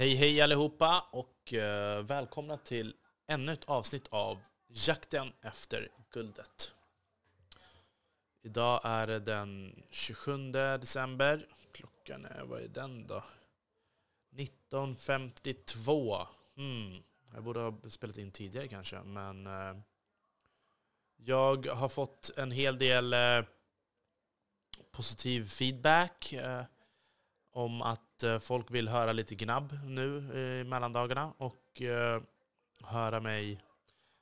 Hej hej allihopa och eh, välkomna till ännu ett avsnitt av Jakten efter guldet. Idag är det den 27 december. Klockan är, vad är den då? 19.52. Hmm. Jag borde ha spelat in tidigare kanske, men eh, jag har fått en hel del eh, positiv feedback eh, om att Eh, folk vill höra lite gnabb nu eh, i mellandagarna och eh, höra mig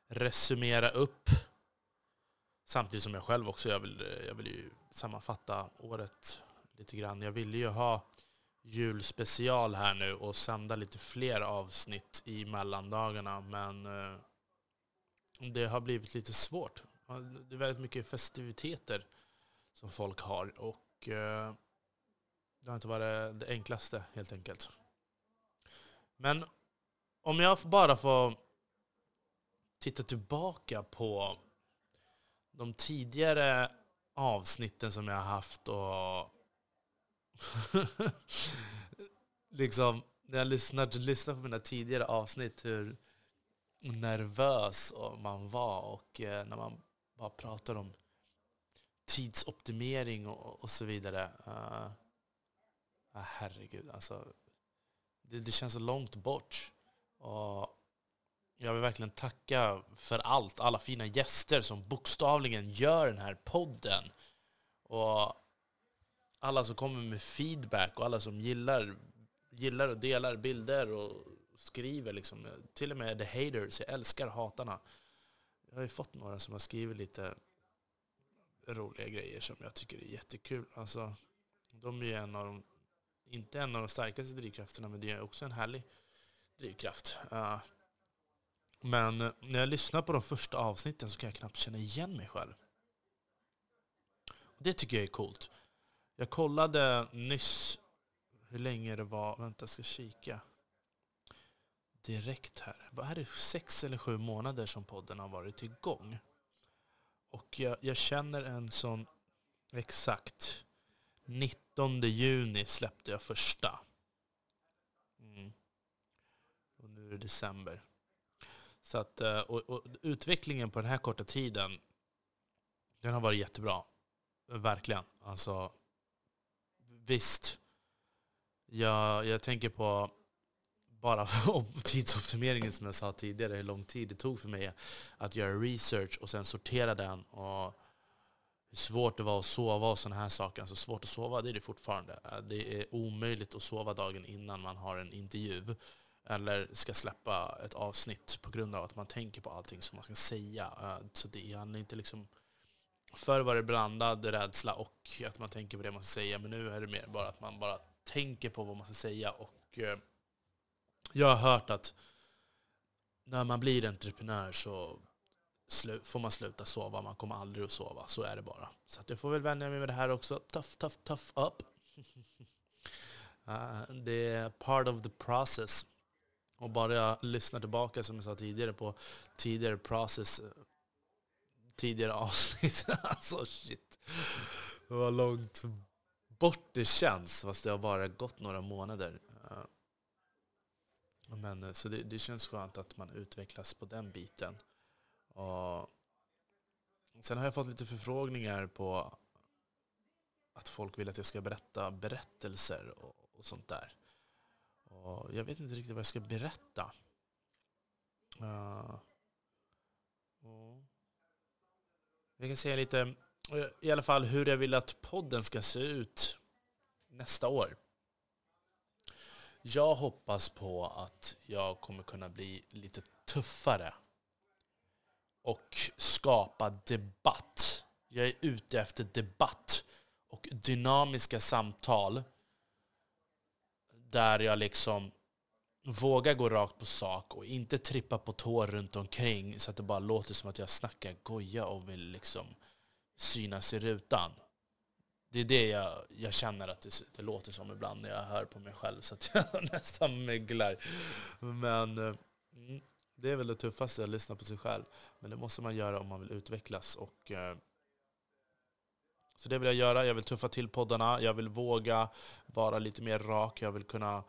resumera upp samtidigt som jag själv också, jag vill, eh, jag vill ju sammanfatta året lite grann. Jag ville ju ha julspecial här nu och sända lite fler avsnitt i mellandagarna men eh, det har blivit lite svårt. Det är väldigt mycket festiviteter som folk har och eh, det har inte varit det enklaste helt enkelt. Men om jag bara får titta tillbaka på de tidigare avsnitten som jag har haft och liksom när jag lyssnar, lyssnar på mina tidigare avsnitt hur nervös man var och eh, när man bara pratar om tidsoptimering och, och så vidare. Eh, ah, herregud, alltså. Det, det, känns så långt bort. Och jag vill verkligen tacka för allt, alla fina gäster som bokstavligen gör den här podden. Och alla som kommer med feedback och alla som gillar, gillar och delar bilder och skriver. Liksom. Till och med the haters, jag älskar hatarna. Jag har ju fått några som har skrivit lite roliga grejer som jag tycker är jättekul. Alltså, de är ju en av de, inte en av de starkaste drivkrafterna, men det är också en härlig drivkraft. Uh, men när jag lyssnar på de första avsnitten så kan jag knappt känna igen mig själv. Det tycker jag är coolt. Jag kollade nyss hur länge det var. Vänta, jag ska kika. Direkt här. Vad är det? Sex eller sju månader som podden har varit igång. Och jag, jag känner en sån... Exakt. 19 juni släppte jag första. Mm. Och nu är det december. Så att, eh, och, och, utvecklingen på den här korta tiden, den har varit jättebra. Verkligen. Alltså, visst. Jag, jag tänker på bara tidsoptimeringen som jag sa tidigare, hur lång tid det tog för mig att göra research och sen sortera den. Och hur svårt det var att sova och sådana här saker. Alltså svårt att sova, det är det fortfarande. Äh, det är omöjligt att sova dagen innan man har en intervju eller ska släppa ett avsnitt på grund av att man tänker på allting som man ska säga. Äh, så det handlar inte liksom... Förr var det blandad rädsla och att man tänker på det man ska säga, men nu är det mer bara att man bara tänker på vad man ska säga. Och äh, jag har hört att när man blir entreprenör så får man sluta sova. Man kommer aldrig att sova. Så är det bara. Så att jag får väl vänja mig med det här också. Tough, tough, tough up. uh, det är part of the process. Och bara jag lyssnar tillbaka, som jag sa tidigare, på tidigare process, tidigare avsnitt. alltså shit. Vad långt bort det känns, fast det har bara gått några månader. Ah. Men, eh, så det, det känns skönt att man utvecklas på den biten. Och sen har jag fått lite förfrågningar på att folk vill att jag ska berätta berättelser och, och sånt där. Och jag vet inte riktigt vad jag ska berätta. Uh, jag kan säga lite, i alla fall hur jag vill att podden ska se ut nästa år. Jag hoppas på att jag kommer kunna bli lite tuffare och skapa debatt. Jag är ute efter debatt och dynamiska samtal där jag liksom vågar gå rakt på sak och inte trippa på tår runt omkring så att det bara låter som att jag snackar goja och vill liksom synas i rutan. Det är det jag, jag känner att det, det, låter som ibland när jag hör på mig själv, så att jag nästan mygglar. Men eh, mm, det är väl det tuffaste, att lyssna på sig själv. Men det måste man göra om man vill utvecklas. Och, eh, så det vill jag göra. Jag vill tuffa till poddarna. Jag vill våga vara lite mer rak. Jag vill kunna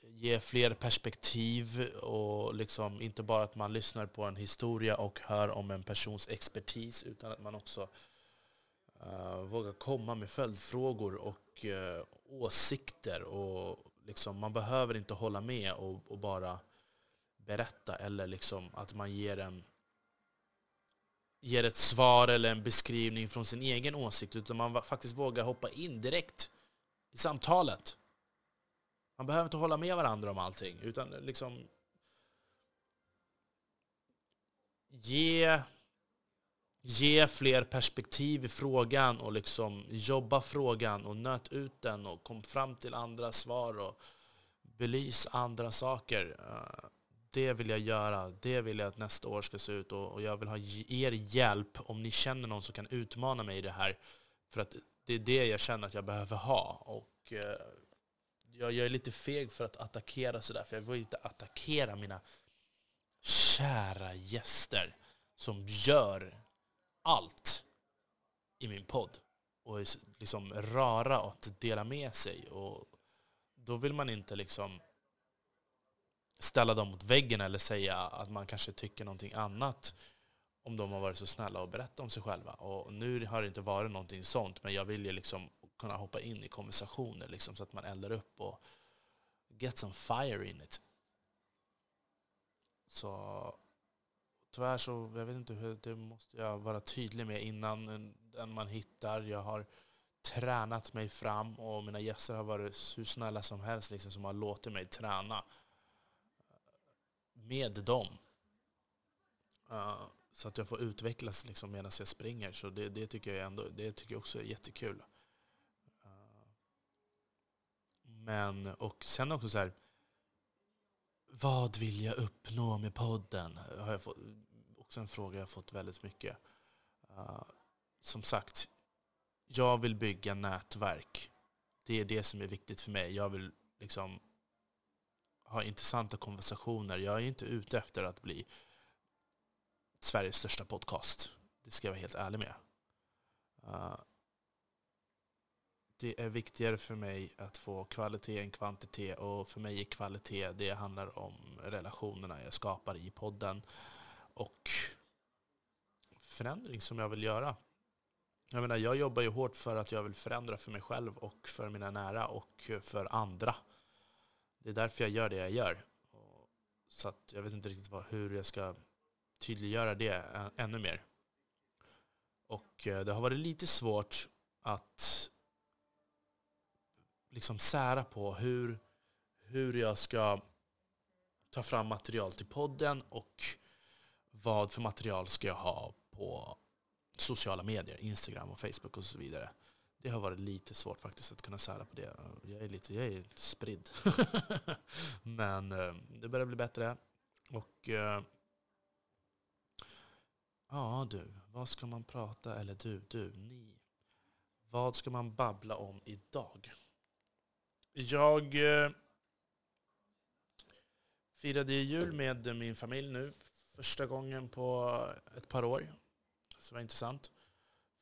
ge fler perspektiv och liksom inte bara att man lyssnar på en historia och hör om en persons expertis utan att man också uh, vågar komma med följdfrågor och uh, åsikter. Och liksom, man behöver inte hålla med och, och, bara berätta eller liksom att man ger en ger ett svar eller en beskrivning från sin egen åsikt utan man faktiskt vågar hoppa in direkt i samtalet. Man behöver inte hålla med varandra om allting, utan liksom ge, ge fler perspektiv i frågan och liksom jobba frågan och nöt ut den och kom fram till andra svar och belys andra saker. Eh, det vill jag göra. Det vill jag att nästa år ska se ut och jag vill ha er hjälp om ni känner någon som kan utmana mig i det här. För att det är det jag känner att jag behöver ha. Och eh, jag, jag är lite feg för att attackera sådär, för jag vill inte attackera mina kära gäster som gör allt i min podd och är liksom rara att dela med sig. Och då vill man inte liksom ställa dem mot väggen eller säga att man kanske tycker någonting annat om de har varit så snälla och berättat om sig själva. Och nu har det inte varit någonting sånt, men jag vill ju liksom kunna hoppa in i konversationer liksom, så att man eldar upp och get some fire in it. Så tyvärr så, jag vet inte hur, det måste jag vara tydlig med innan den man hittar. Jag har tränat mig fram och mina gäster har varit hur snälla som helst liksom, som har låtit mig träna med dem. Uh, så att jag får utvecklas liksom medan jag springer. Så det, det, tycker jag ändå, det tycker jag också är jättekul. Eh, men, och sen också så här, vad vill jag uppnå med podden? Har jag fått, också en fråga jag fått väldigt mycket. Uh, som sagt, jag vill bygga nätverk. Det är det som är viktigt för mig. Jag vill liksom ha intressanta konversationer. Jag är inte ute efter att bli Sveriges största podcast. Det ska jag vara helt ärlig med. Eh, det är viktigare för mig att få kvalitet än kvantitet och för mig är kvalitet, det handlar om relationerna jag skapar i podden och förändring som jag vill göra. Jag menar, jag jobbar ju hårt för att jag vill förändra för mig själv och för mina nära och för andra. Det är därför jag gör det jag gör. Så att jag vet inte riktigt vad, hur jag ska tydliggöra det ännu mer. Och eh, det har varit lite svårt att liksom sära på hur, hur jag ska ta fram material till podden och vad för material ska jag ha på sociala medier, Instagram och Facebook och så vidare. Det har varit lite svårt faktiskt att kunna sära på det. Jag är lite, jag är lite spridd. Men eh, det börjar bli bättre. Och eh, ja du, vad ska man prata, eller du, du, ni. Vad ska man babbla om idag? Jag eh, firade jul med min familj nu. Första gången på ett par år. Så det var intressant.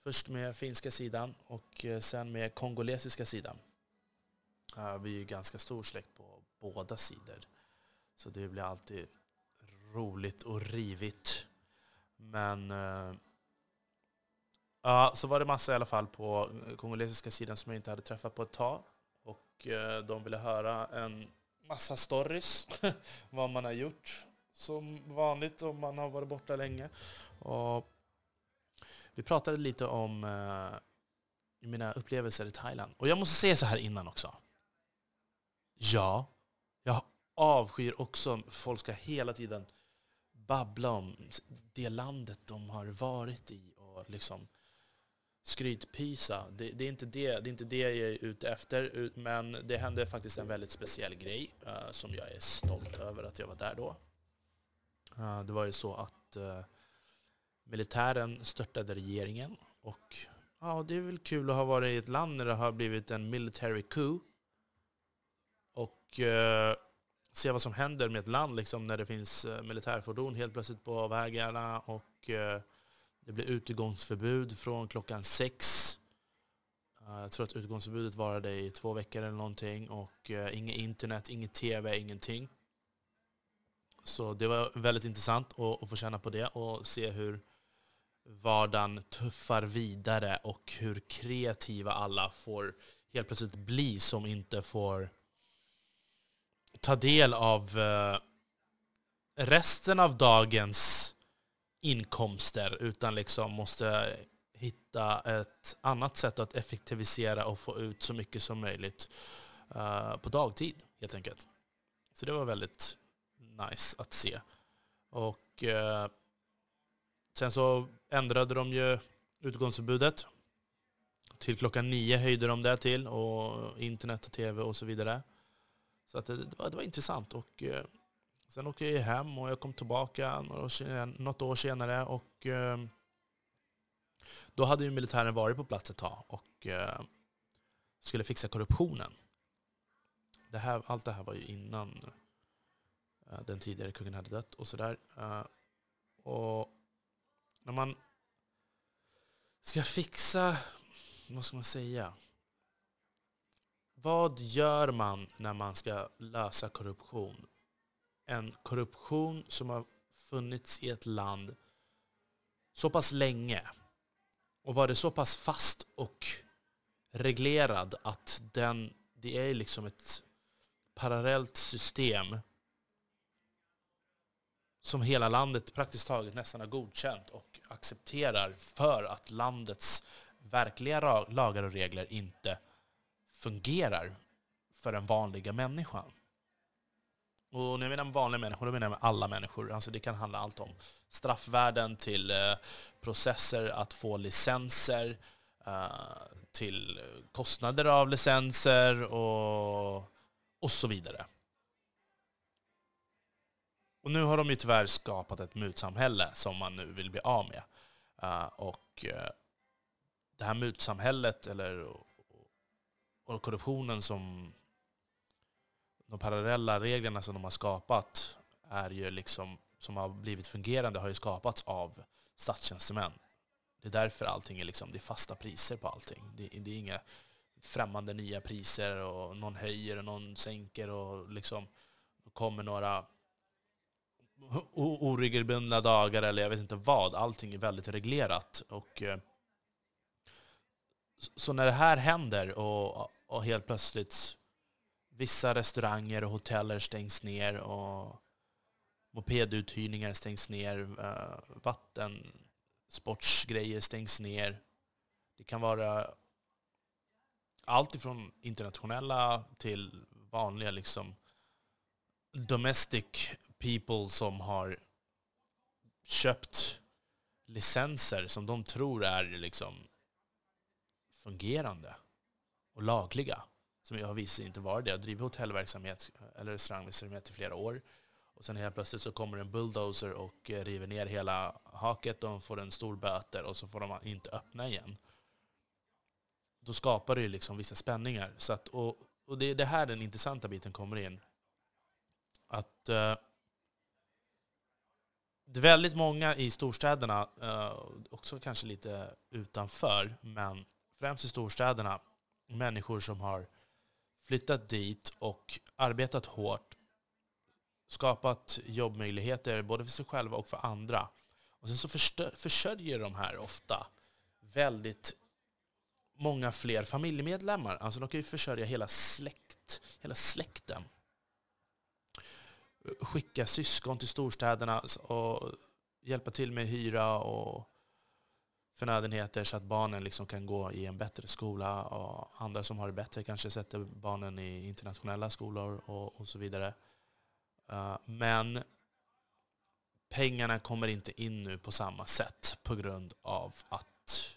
Först med finska sidan och eh, sen med kongolesiska sidan. Eh, vi är ganska stor släkt på båda sidor. Så det blir alltid roligt och rivigt. Men eh, ja, så var det massa i alla fall på kongolesiska sidan som jag inte hade träffat på ett tag. Och de ville höra en massa stories, vad man har gjort som vanligt om man har varit borta länge. Och vi pratade lite om eh, mina upplevelser i Thailand. Och jag måste säga så här innan också. Ja, jag avskyr också folk ska hela tiden babbla om det landet de har varit i och liksom skrytpysa. Det, det, är inte det, det är inte det jag är ute efter, men det hände faktiskt en väldigt speciell grej uh, som jag är stolt över att jag var där då. Uh, det var ju så att uh, militären störtade regeringen och ja, det är väl kul att ha varit i ett land när det har blivit en military coup. Och eh, se vad som händer med ett land liksom, när det finns eh, militärfordon helt plötsligt på vägarna och eh, det blir utegångsförbud från klockan sex. Jag tror att utgångsförbudet varade i två veckor eller någonting och uh, inget internet, inget tv, ingenting. Så det var väldigt intressant att, att få känna på det och se hur vardagen tuffar vidare och hur kreativa alla får helt plötsligt bli som inte får ta del av eh, resten av dagens inkomster utan liksom måste hitta ett annat sätt att effektivisera och få ut så mycket som möjligt eh, på dagtid helt enkelt. Så det var väldigt nice att se. Och eh, sen så ändrade de ju utgångsförbudet. Till klockan nio höjde de det till och internet och tv och så vidare. Så att det, det, var, det var intressant. Och eh, sen åkte jag hem och jag kom tillbaka något år senare och eh, då hade ju militären varit på plats ett tag och eh, skulle fixa korruptionen. Det här, allt det här var ju innan eh, den tidigare kungen hade dött och sådär. Eh, och när man ska fixa, vad ska man säga? Vad gör man när man ska lösa korruption? En korruption som har funnits i ett land så pass länge och var det så pass fast och reglerad att den, det är liksom ett parallellt system som hela landet praktiskt taget nästan har godkänt och accepterar för att landets verkliga lagar och regler inte fungerar för den vanliga människan. Och när jag menar vanliga människor, då menar jag alla människor. Alltså det kan handla allt om straffvärden till eh, processer att få licenser, eh, till kostnader av licenser och, och så vidare. Och nu har de ju tyvärr skapat ett mutsamhälle som man nu vill bli av med. Uh, och uh, det här mutsamhället, eller och korruptionen som de parallella reglerna som de har skapat är ju liksom, som har blivit fungerande har ju skapats av statstjänstemän. Det är därför allting är, liksom, det är fasta priser på allting. Det, det är inga främmande nya priser och någon höjer och någon sänker och liksom kommer några oregelbundna dagar eller jag vet inte vad. Allting är väldigt reglerat. Och, eh, så när det här händer och, och helt plötsligt Vissa restauranger och hoteller stängs ner och mopeduthyrningar stängs ner. Eh, vattensportsgrejer stängs ner. Det kan vara allt ifrån internationella till vanliga liksom domestic people som har köpt licenser som de tror är liksom fungerande och lagliga som har visat sig inte vara det. Jag har drivit hotellverksamhet eller restaurangverksamhet i flera år. Och sen helt plötsligt så kommer en bulldozer och eh, river ner hela haket. och De får en stor böter och så får de inte öppna igen. Då skapar det ju liksom vissa spänningar. Så att, och, och det är det här den intressanta biten kommer in. Att uh, det är väldigt många i storstäderna, eh, också kanske lite utanför, men främst i storstäderna, människor som har flyttat dit och arbetat hårt, skapat jobbmöjligheter både för sig själva och för andra. Och sen så försörjer de här ofta väldigt många fler familjemedlemmar. Alltså de kan ju försörja hela släkt, hela släkten. Skicka syskon till storstäderna och hjälpa till med hyra och förnödenheter så att barnen liksom kan gå i en bättre skola. Och andra som har det bättre kanske sätter barnen i internationella skolor och, och så vidare. Uh, men pengarna kommer inte in nu på samma sätt på grund av att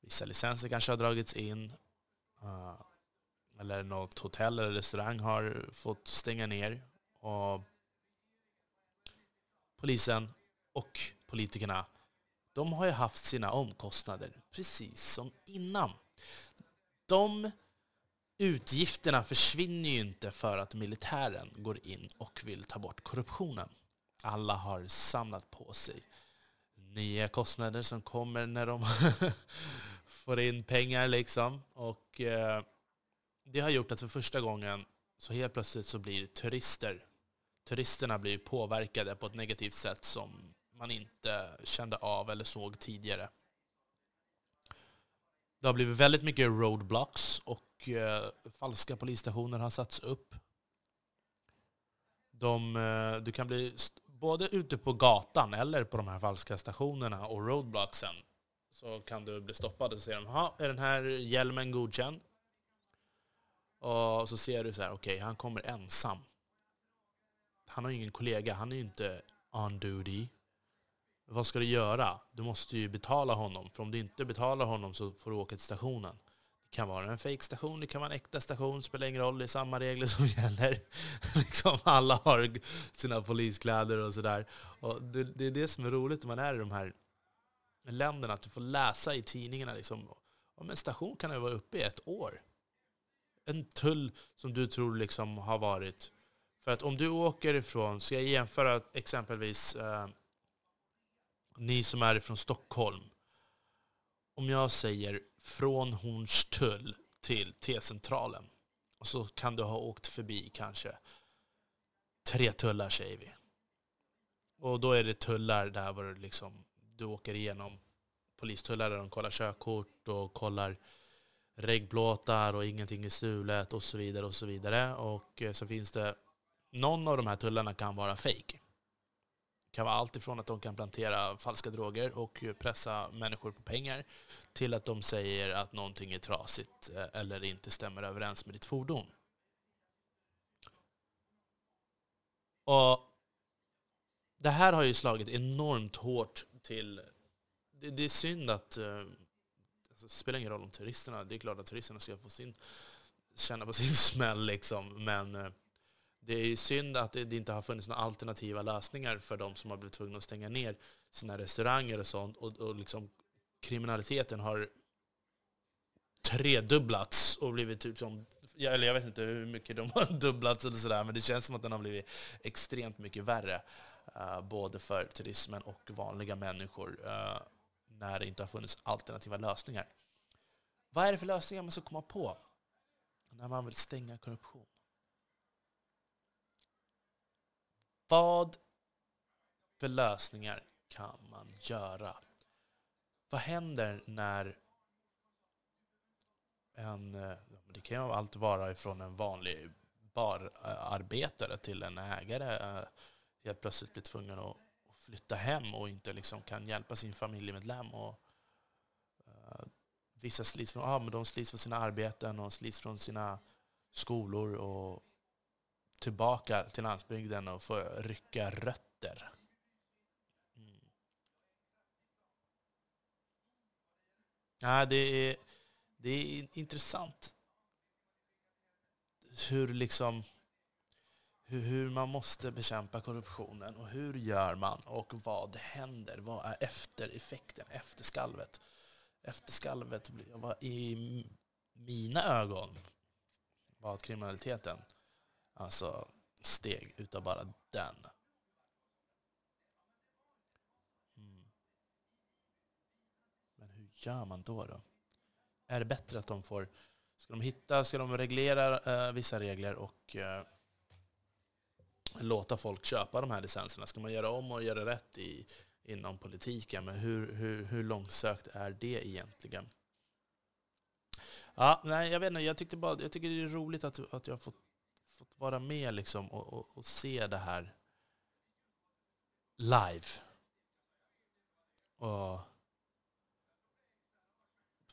vissa licenser kanske har dragits in. Uh, eller något hotell eller restaurang har fått stänga ner. Och polisen och politikerna de har ju haft sina omkostnader precis som innan. De utgifterna försvinner ju inte för att militären går in och vill ta bort korruptionen. Alla har samlat på sig nya kostnader som kommer när de får in pengar liksom. Och eh, det har gjort att för första gången så helt plötsligt så blir turister, turisterna blir påverkade på ett negativt sätt som man inte kände av eller såg tidigare. Det har blivit väldigt mycket roadblocks och eh, falska polisstationer har satts upp. De, eh, du kan bli både ute på gatan eller på de här falska stationerna och roadblocksen så kan du bli stoppad och så säger de, är den här hjälmen godkänd? Och så ser du så här, okej, okay, han kommer ensam. Han har ingen kollega, han är ju inte on duty. Vad ska du göra? Du måste ju betala honom. För om du inte betalar honom så får du åka till stationen. Det kan vara en fake station det kan vara en äkta station, spelar ingen roll, det är samma regler som gäller. liksom alla har sina poliskläder och sådär. Det, det är det som är roligt när man är i de här länderna, att du får läsa i tidningarna liksom, om en station kan ju vara uppe i ett år. En tull som du tror liksom har varit. För att om du åker ifrån, ska jag jämföra exempelvis eh, ni som är ifrån Stockholm. Om jag säger från Hornstull till T-centralen. Och så kan du ha åkt förbi kanske tre tullar säger vi. Och då är det tullar där var du, liksom, du åker igenom polistullar där de kollar körkort och kollar regblåtar och ingenting är stulet och så vidare och så vidare. Och eh, så finns det, någon av de här tullarna kan vara fake. Det kan vara allt ifrån att de kan plantera falska droger och pressa människor på pengar till att de säger att någonting är trasigt eh, eller inte stämmer överens med ditt fordon. Och det här har ju slagit enormt hårt till... Det, det är synd att... Eh, alltså, det spelar ingen roll om turisterna. Det är klart att turisterna ska få sin, känna på sin smäll, liksom. men eh, det är synd att det inte har funnits några alternativa lösningar för de som har blivit tvungna att stänga ner sina restauranger och sånt. Och, och liksom, kriminaliteten har tredubblats och blivit liksom, eller jag vet inte hur mycket de har dubblats eller sådär, men det känns som att den har blivit extremt mycket värre. Uh, både för turismen och vanliga människor uh, när det inte har funnits alternativa lösningar. Vad är det för lösningar man ska komma på när man vill stänga korruption? Vad för lösningar kan man göra? Vad händer när en, eh, det kan ju alltid vara ifrån en vanlig bararbetare till en ägare eh, helt plötsligt blir tvungen att flytta hem och inte liksom kan hjälpa sin familjemedlem. Och, uh, vissa slits från, ah, men de slits från sina arbeten och slits från sina skolor och tillbaka till landsbygden och få rycka rötter. Mm. Ja, det, är, det är intressant hur, liksom, hur, hur man måste bekämpa korruptionen och hur gör man och vad händer? Vad är eftereffekten, efterskalvet? Efterskalvet var i mina ögon var kriminaliteten Alltså steg utav bara den. Mm. Men hur gör man då, då? Är det bättre att de får... Ska de hitta, ska de reglera eh, vissa regler och eh, låta folk köpa de här licenserna? Ska man göra om och göra rätt i, inom politiken? Men hur, hur, hur långsökt är det egentligen? Ja, nej, jag vet inte, jag, tyckte bara, jag tycker det är roligt att, att jag har fått fått vara med liksom och, och, och se det här live. Och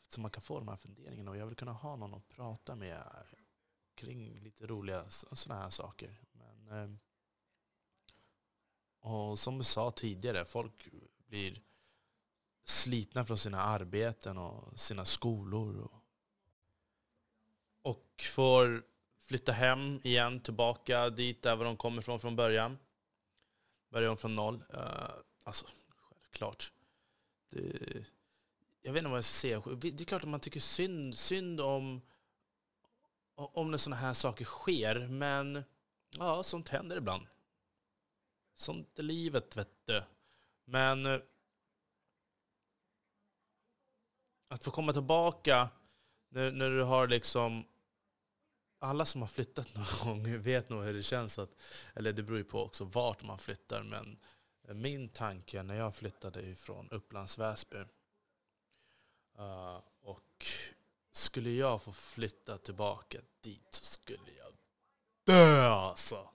så man kan få de här funderingarna. Och jag vill kunna ha någon att prata med kring lite roliga sådana här saker. Men, ehm, och som jag sa tidigare, folk blir slitna från sina arbeten och sina skolor. Och, och får flytta hem igen, tillbaka dit där de kommer ifrån från början. Börja om från noll. Uh, alltså, självklart. Det, jag vet inte vad jag ska säga. Det är klart att man tycker synd, synd om, om när sådana här saker sker, men ja, sånt händer ibland. Sånt är livet, vet du. Men eh, att få komma tillbaka när, när du har liksom... Alla som har flyttat någon gång vet nog hur det känns. Att, eller det beror ju på också vart man flyttar. Men min tanke när jag flyttade ifrån Upplands Väsby uh, och skulle jag få flytta tillbaka dit så skulle jag dö alltså.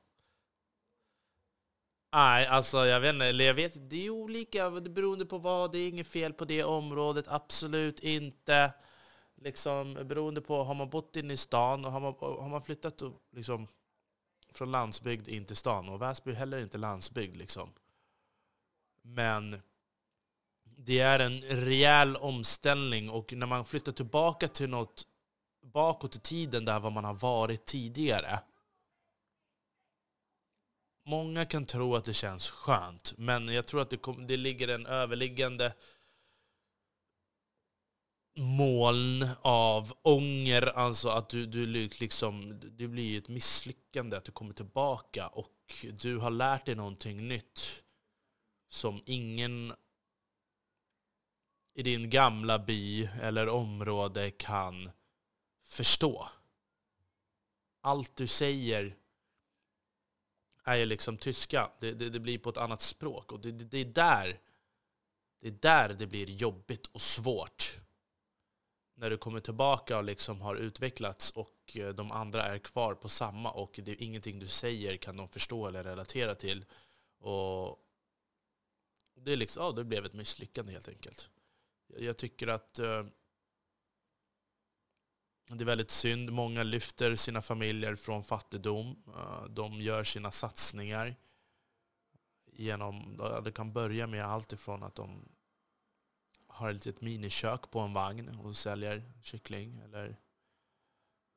Nej, alltså jag vet inte, eller jag vet det är olika beroende på vad, det är inget fel på det området, absolut inte. Liksom beroende på, har man bott inne i stan och har man, har man flyttat liksom, från landsbygd in till stan, och Väsby är heller inte landsbygd liksom. Men det är en rejäl omställning och när man flyttar tillbaka till något bakåt i tiden där vad man har varit tidigare. Många kan tro att det känns skönt, men jag tror att det, kom, det ligger en överliggande moln av ånger, alltså att du, du, liksom, det blir ett misslyckande att du kommer tillbaka och du har lärt dig någonting nytt som ingen i din gamla by eller område kan förstå. Allt du säger är ju liksom tyska. Det, det, det, blir på ett annat språk. Och det, det, är där, det är där det blir jobbigt och svårt. När du kommer tillbaka och liksom har utvecklats och eh, de andra är kvar på samma och det är ingenting du säger kan de förstå eller relatera till. Och det, är liksom, ja, det blev ett misslyckande helt enkelt. Jag tycker att eh, det är väldigt synd. Många lyfter sina familjer från fattigdom. Eh, de gör sina satsningar genom... Det kan börja med allt ifrån att de har ett litet minikök på en vagn och säljer kyckling eller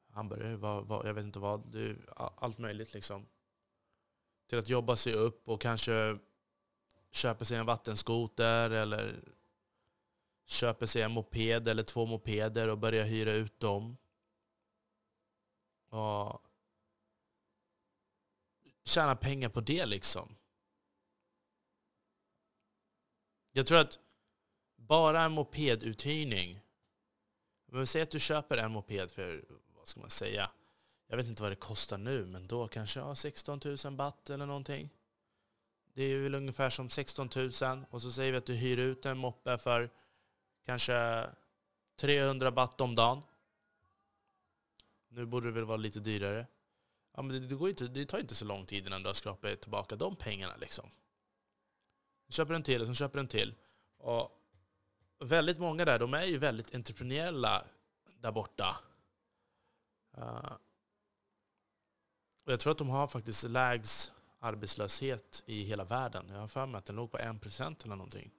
hamburgare, vad, vad, jag vet inte vad. Du, allt möjligt liksom. Till att jobba sig upp och kanske köper sig en vattenskoter eller köper sig en moped eller två mopeder och börjar hyra ut dem. Och tjäna pengar på det liksom. Jag tror att bara en mopeduthyrning, men säg att du köper en moped för, vad ska man säga, jag vet inte vad det kostar nu, men då kanske ja, 16 000 baht eller någonting. Det är väl ungefär som 16 000 och så säger vi att du hyr ut en moppe för kanske 300 baht om dagen. Nu borde det väl vara lite dyrare. Ja, men det, det, går inte, det tar inte så lång tid innan du har skrapat tillbaka de pengarna. Liksom. Du köper en till och sen köper en till. Och väldigt många där, de är ju väldigt entreprenöriella där borta. Uh, och jag tror att de har faktiskt lägst arbetslöshet i hela världen. Jag har för mig att den låg på 1% eller någonting.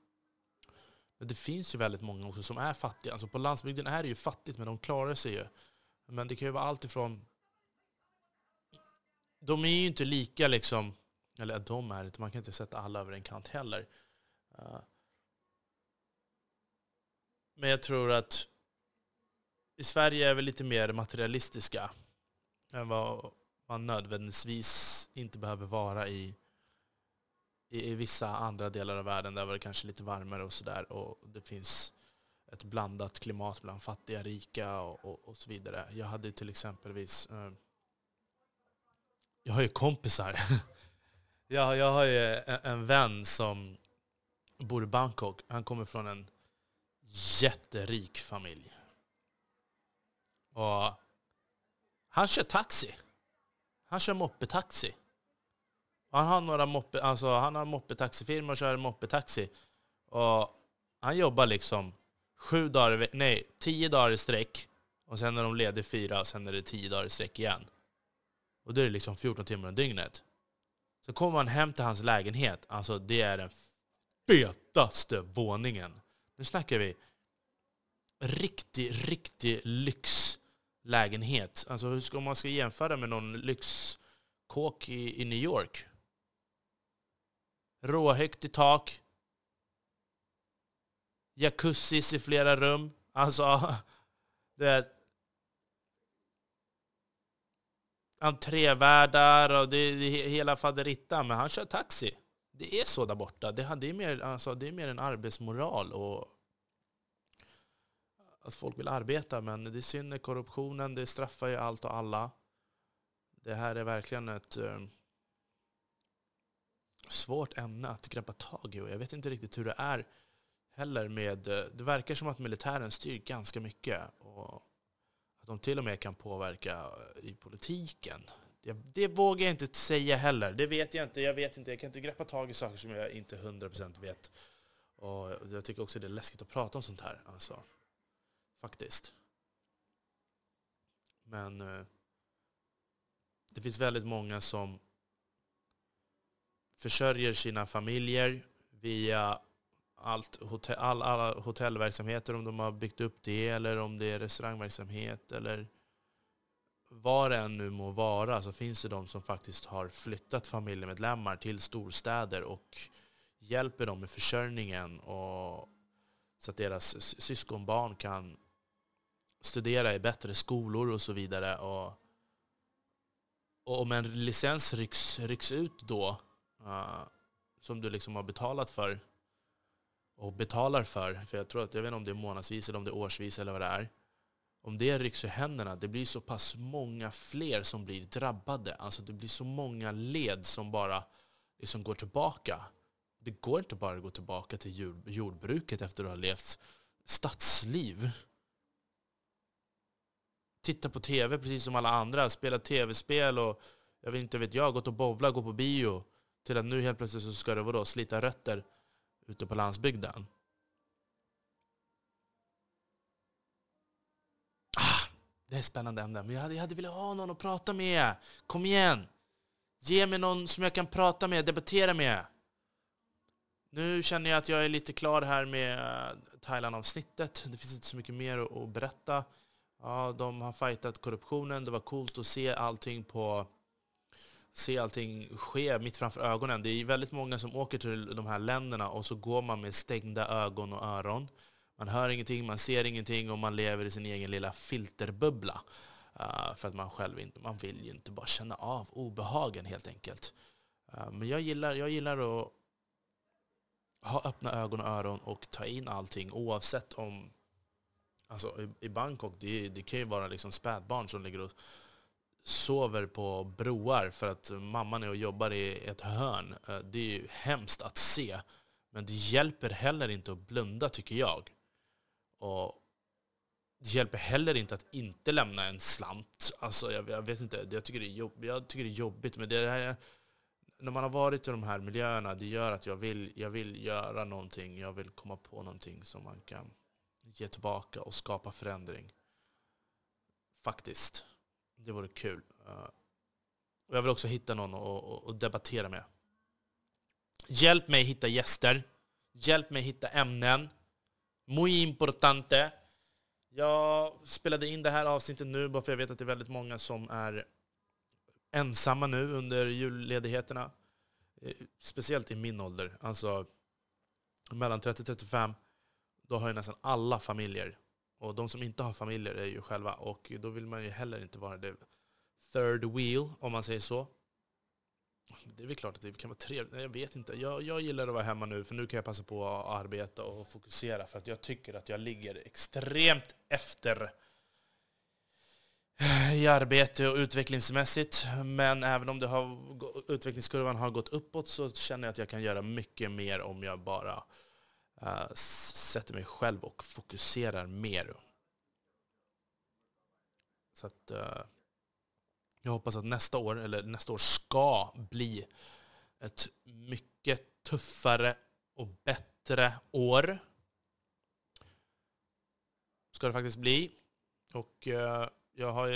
Men det finns ju väldigt många också som är fattiga. Alltså på landsbygden är det ju fattigt, men de klarar sig ju. Men det kan ju vara allt ifrån... De är ju inte lika liksom... Eller de är inte, man kan inte sätta alla över en kant heller. Uh, men jag tror att i Sverige är vi lite mer materialistiska än vad man nödvändigtvis inte behöver vara i, i, i vissa andra delar av världen där det är kanske lite varmare och sådär. Och det finns ett blandat klimat bland fattiga, rika och, och, och så vidare. Jag hade till exempelvis... Eh, jag har ju kompisar. jag, jag har ju en, en vän som bor i Bangkok. Han kommer från en jätterik familj. Och han kör taxi. Han kör moppetaxi. Han har några moppe, alltså han har moppetaxifirma och kör moppetaxi. Och han jobbar liksom sju dagar, nej, tio dagar i sträck. Och sen är de lediga fyra och sen är det tio dagar i sträck igen. Och då är det liksom 14 timmar om dygnet. Så kommer man hem till hans lägenhet, alltså det är den fetaste våningen. Nu snackar vi riktig, riktig lyxlägenhet. Alltså hur ska man ska jämföra med någon lyxkåk i, i New York? Råhögt i tak. Jacuzzis i flera rum. Alltså, det är entrévärdar och det är hela faderittan. Men han kör taxi. Det är så där borta. Det är mer, alltså, det är mer en arbetsmoral och att folk vill arbeta. Men det är synd med korruptionen, det straffar ju allt och alla. Det här är verkligen ett eh, svårt ämne att greppa tag i. Och jag vet inte riktigt hur det är heller med... Eh, det verkar som att militären styr ganska mycket. Och att de till och med kan påverka eh, i politiken. Det, det vågar jag inte säga heller. Det vet jag inte. Jag vet inte. Jag kan inte greppa tag i saker som jag inte 100% vet. Och jag tycker också det är läskigt att prata om sånt här. Alltså, faktiskt. Men eh, det finns väldigt många som försörjer sina familjer via allt hotell, alla hotellverksamheter, om de har byggt upp det, eller om det är restaurangverksamhet, eller vad det än nu må vara, så finns det de som faktiskt har flyttat familjemedlemmar till storstäder och hjälper dem med försörjningen och så att deras syskonbarn kan studera i bättre skolor och så vidare. Och, och om en licens rycks, rycks ut då, uh, som du liksom har betalat för, och betalar för, för jag tror att, jag vet inte om det är månadsvis eller om det är årsvis eller vad det är. Om det rycks ur händerna, det blir så pass många fler som blir drabbade. Alltså det blir så många led som bara liksom går tillbaka. Det går inte bara att gå tillbaka till jordbruket efter att ha levt stadsliv. Titta på tv precis som alla andra, spela tv-spel och jag vet inte vet jag, gått och bovla, gå på bio. Till att nu helt plötsligt så ska det vadå, slita rötter ute på landsbygden. Det är ett spännande ämne, men jag hade, jag hade velat ha någon att prata med. Kom igen! Ge mig någon som jag kan prata med, debattera med. Nu känner jag att jag är lite klar här med eh, Thailand-avsnittet. Det finns inte så mycket mer att berätta. Ja, de har fightat korruptionen. Det var coolt att se allting på se allting ske mitt framför ögonen. Det är väldigt många som åker till de här länderna och så går man med stängda ögon och öron. Man hör ingenting, man ser ingenting och man lever i sin egen lilla filterbubbla. Uh, för att man själv inte, man vill ju inte bara känna av obehagen helt enkelt. Uh, men jag gillar, jag gillar att ha öppna ögon och öron och ta in allting oavsett om... Alltså i, i Bangkok, det, det kan ju vara liksom spädbarn som ligger och sover på broar för att mamman är och jobbar i ett hörn. Eh, det är ju hemskt att se. Men det hjälper heller inte att blunda, tycker jag. Och det hjälper heller inte att inte lämna en slant. Alltså, jag, jag vet inte, jag tycker, det är jobb, jag tycker det är jobbigt. Men det här, när man har varit i de här miljöerna, det gör att jag vill, jag vill göra någonting. Jag vill komma på någonting som man kan ge tillbaka och skapa förändring. Faktiskt. Det vore kul. Eh, och jag vill också hitta någon att debattera med. Hjälp mig hitta gäster. Hjälp mig hitta ämnen. Muy importante. Jag spelade in det här avsnittet nu bara för jag vet att det är väldigt många som är ensamma nu under julledigheterna. Eh, speciellt i min ålder. Alltså mellan 30 och 35. Då har ju nästan alla familjer och de som inte har familjer är ju själva. Och då vill man ju heller inte vara det third wheel, om man säger så. Det är väl klart att det kan vara trevligt. Jag vet inte. Jag, jag gillar att vara hemma nu, för nu kan jag passa på att arbeta och fokusera. För att jag tycker att jag ligger extremt efter i arbete och utvecklingsmässigt. Men även om det har, utvecklingskurvan har gått uppåt så känner jag att jag kan göra mycket mer om jag bara uh, sätter mig själv och fokuserar mer. Så att, uh, jag hoppas att nästa år, eller nästa år ska bli ett mycket tuffare och bättre år. Ska det faktiskt bli. Och eh, jag har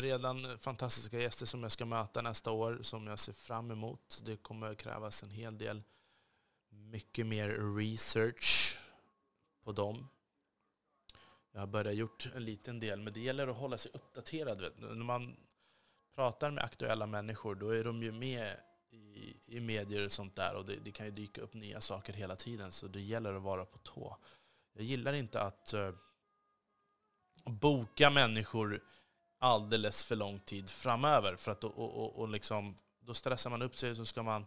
redan fantastiska gäster som jag ska möta nästa år som jag ser fram emot. Det kommer krävas en hel del mycket mer research på dem. Jag har börjat gjort en liten del, men det gäller att hålla sig uppdaterad. När man pratar med aktuella människor, då är de ju med i, i medier och sånt där. Och det, det, kan ju dyka upp nya saker hela tiden, så det gäller att vara på tå. Jag gillar inte att uh, boka människor alldeles för lång tid framöver. För att, och, och, och liksom, då stressar man upp sig, så ska man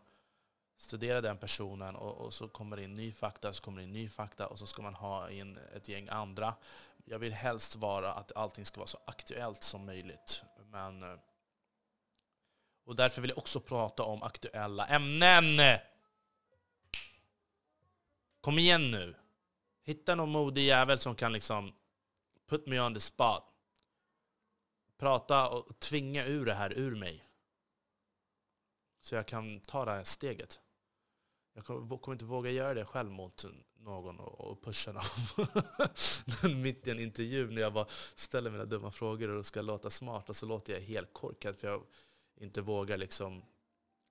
studera den personen och, och, så kommer det in ny fakta, så kommer det in ny fakta och så ska man ha in ett gäng andra Jag vill helst vara att allting ska vara så aktuellt som möjligt. Men, eh, och därför vill jag också prata om aktuella ämnen. Kom igen nu. Hitta någon modig jävel som kan liksom put me on the spot. Prata och tvinga ur det här ur mig. Så jag kan ta det här steget. Jag kommer inte våga göra det själv mot någon och pusha någon. Mitt i en intervju när jag bara ställer mina dumma frågor och ska låta smart och så låter jag helt korkad för jag inte vågar liksom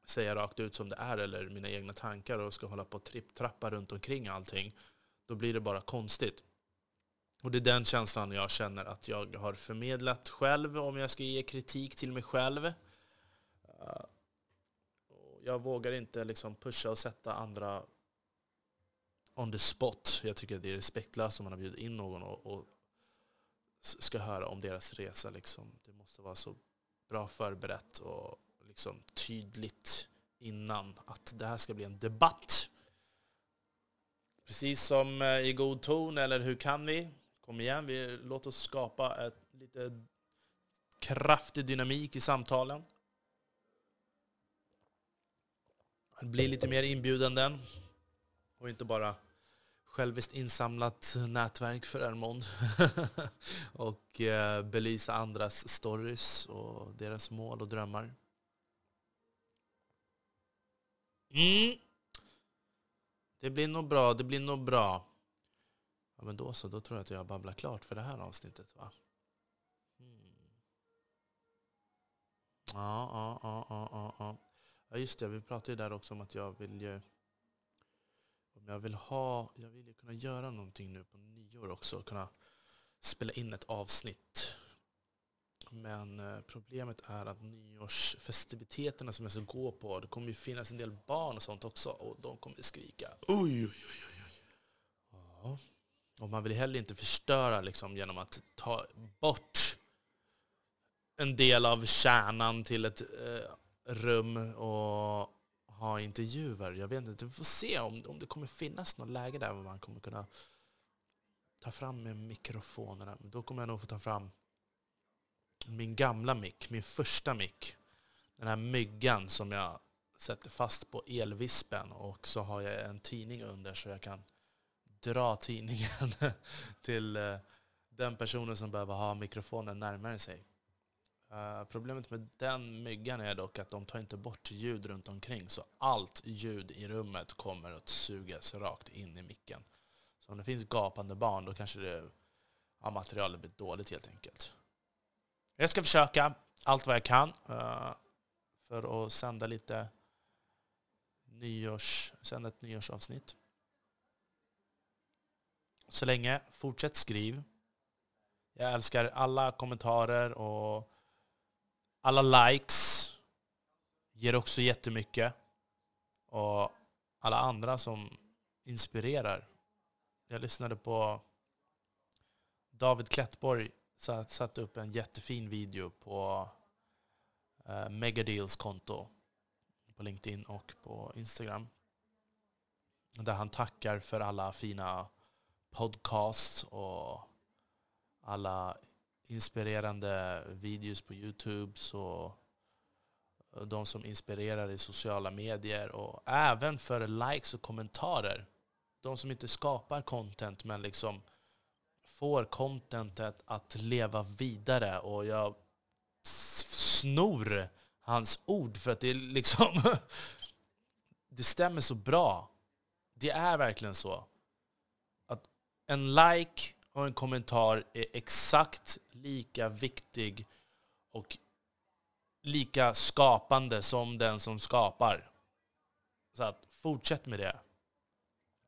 säga rakt ut som det är eller mina egna tankar och ska hålla på och tripp-trappa runt omkring allting. Då blir det bara konstigt. Och det är den känslan jag känner att jag har förmedlat själv om jag ska ge kritik till mig själv. Eh, jag vågar inte liksom pusha och sätta andra on the spot. Jag tycker det är respektlöst om man har bjudit in någon och, och ska höra om deras resa. Liksom. Det måste vara så bra förberett och liksom tydligt innan att det här ska bli en debatt. Precis som eh, i god ton, eller hur kan vi? Kom igen, vi, låt oss skapa ett lite kraftig dynamik i samtalen. Bli lite mer inbjudande och inte bara själviskt insamlat nätverk för Ermond. och eh, belysa andras stories och deras mål och drömmar. Mm. Det blir nog bra, det blir nog bra. Ja, men då så, då tror jag att jag babblar klart för det här avsnittet. Va? Mm. Ja, ja, ja, ja, ja. Ja, just det. Vi pratade ju där också om att jag vill ju... Om jag vill ha... Jag vill ju kunna göra någonting nu på nyår också. Kunna spela in ett avsnitt. Men eh, problemet är att nyårsfestiviteterna som jag ska gå på, det kommer ju finnas en del barn och sånt också. Och de kommer skrika oj, oj, oj, oj. Ja. Och man vill heller inte förstöra liksom, genom att ta bort en del av kärnan till ett eh, rum och ha intervjuer. Jag vet inte, vi får se om, om det kommer finnas något läge där man kommer kunna ta fram med mikrofonerna. Då kommer jag nog få ta fram min gamla mick, min första mick. Den här myggan som jag sätter fast på elvispen och så har jag en tidning under så jag kan dra tidningen till eh, den personen som behöver ha mikrofonen närmare sig. Uh, problemet med den myggan är dock att de tar inte bort ljud runt omkring. Så allt ljud i rummet kommer att sugas rakt in i micken. Så om det finns gapande barn då kanske det, ja, materialet blir dåligt helt enkelt. Jag ska försöka allt vad jag kan uh, för att sända lite nyårs, sända ett nyårsavsnitt. Så länge, fortsätt skriv. Jag älskar alla kommentarer och alla likes ger också jättemycket. Och alla andra som inspirerar. Jag lyssnade på David Klettborg satte upp en jättefin video på eh, Megadeals konto på LinkedIn och på Instagram. Där han tackar för alla fina podcasts och alla inspirerande videos på Youtube och eh, de som inspirerar i sociala medier och även för likes och kommentarer. De som inte skapar content men liksom får contentet att leva vidare och jag snor hans ord för att det liksom det stämmer så bra. Det är verkligen så. Att en like och en kommentar är exakt lika viktig och lika skapande som den som skapar. Så att fortsätt med det.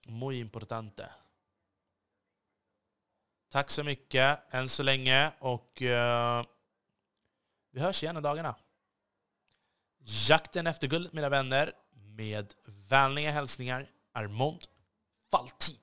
Muy importante. Tack så mycket än så länge och uh, vi hörs igen i dagarna. Jakten efter guld mina vänner med vänliga hälsningar Armond Faltin.